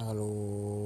Halo.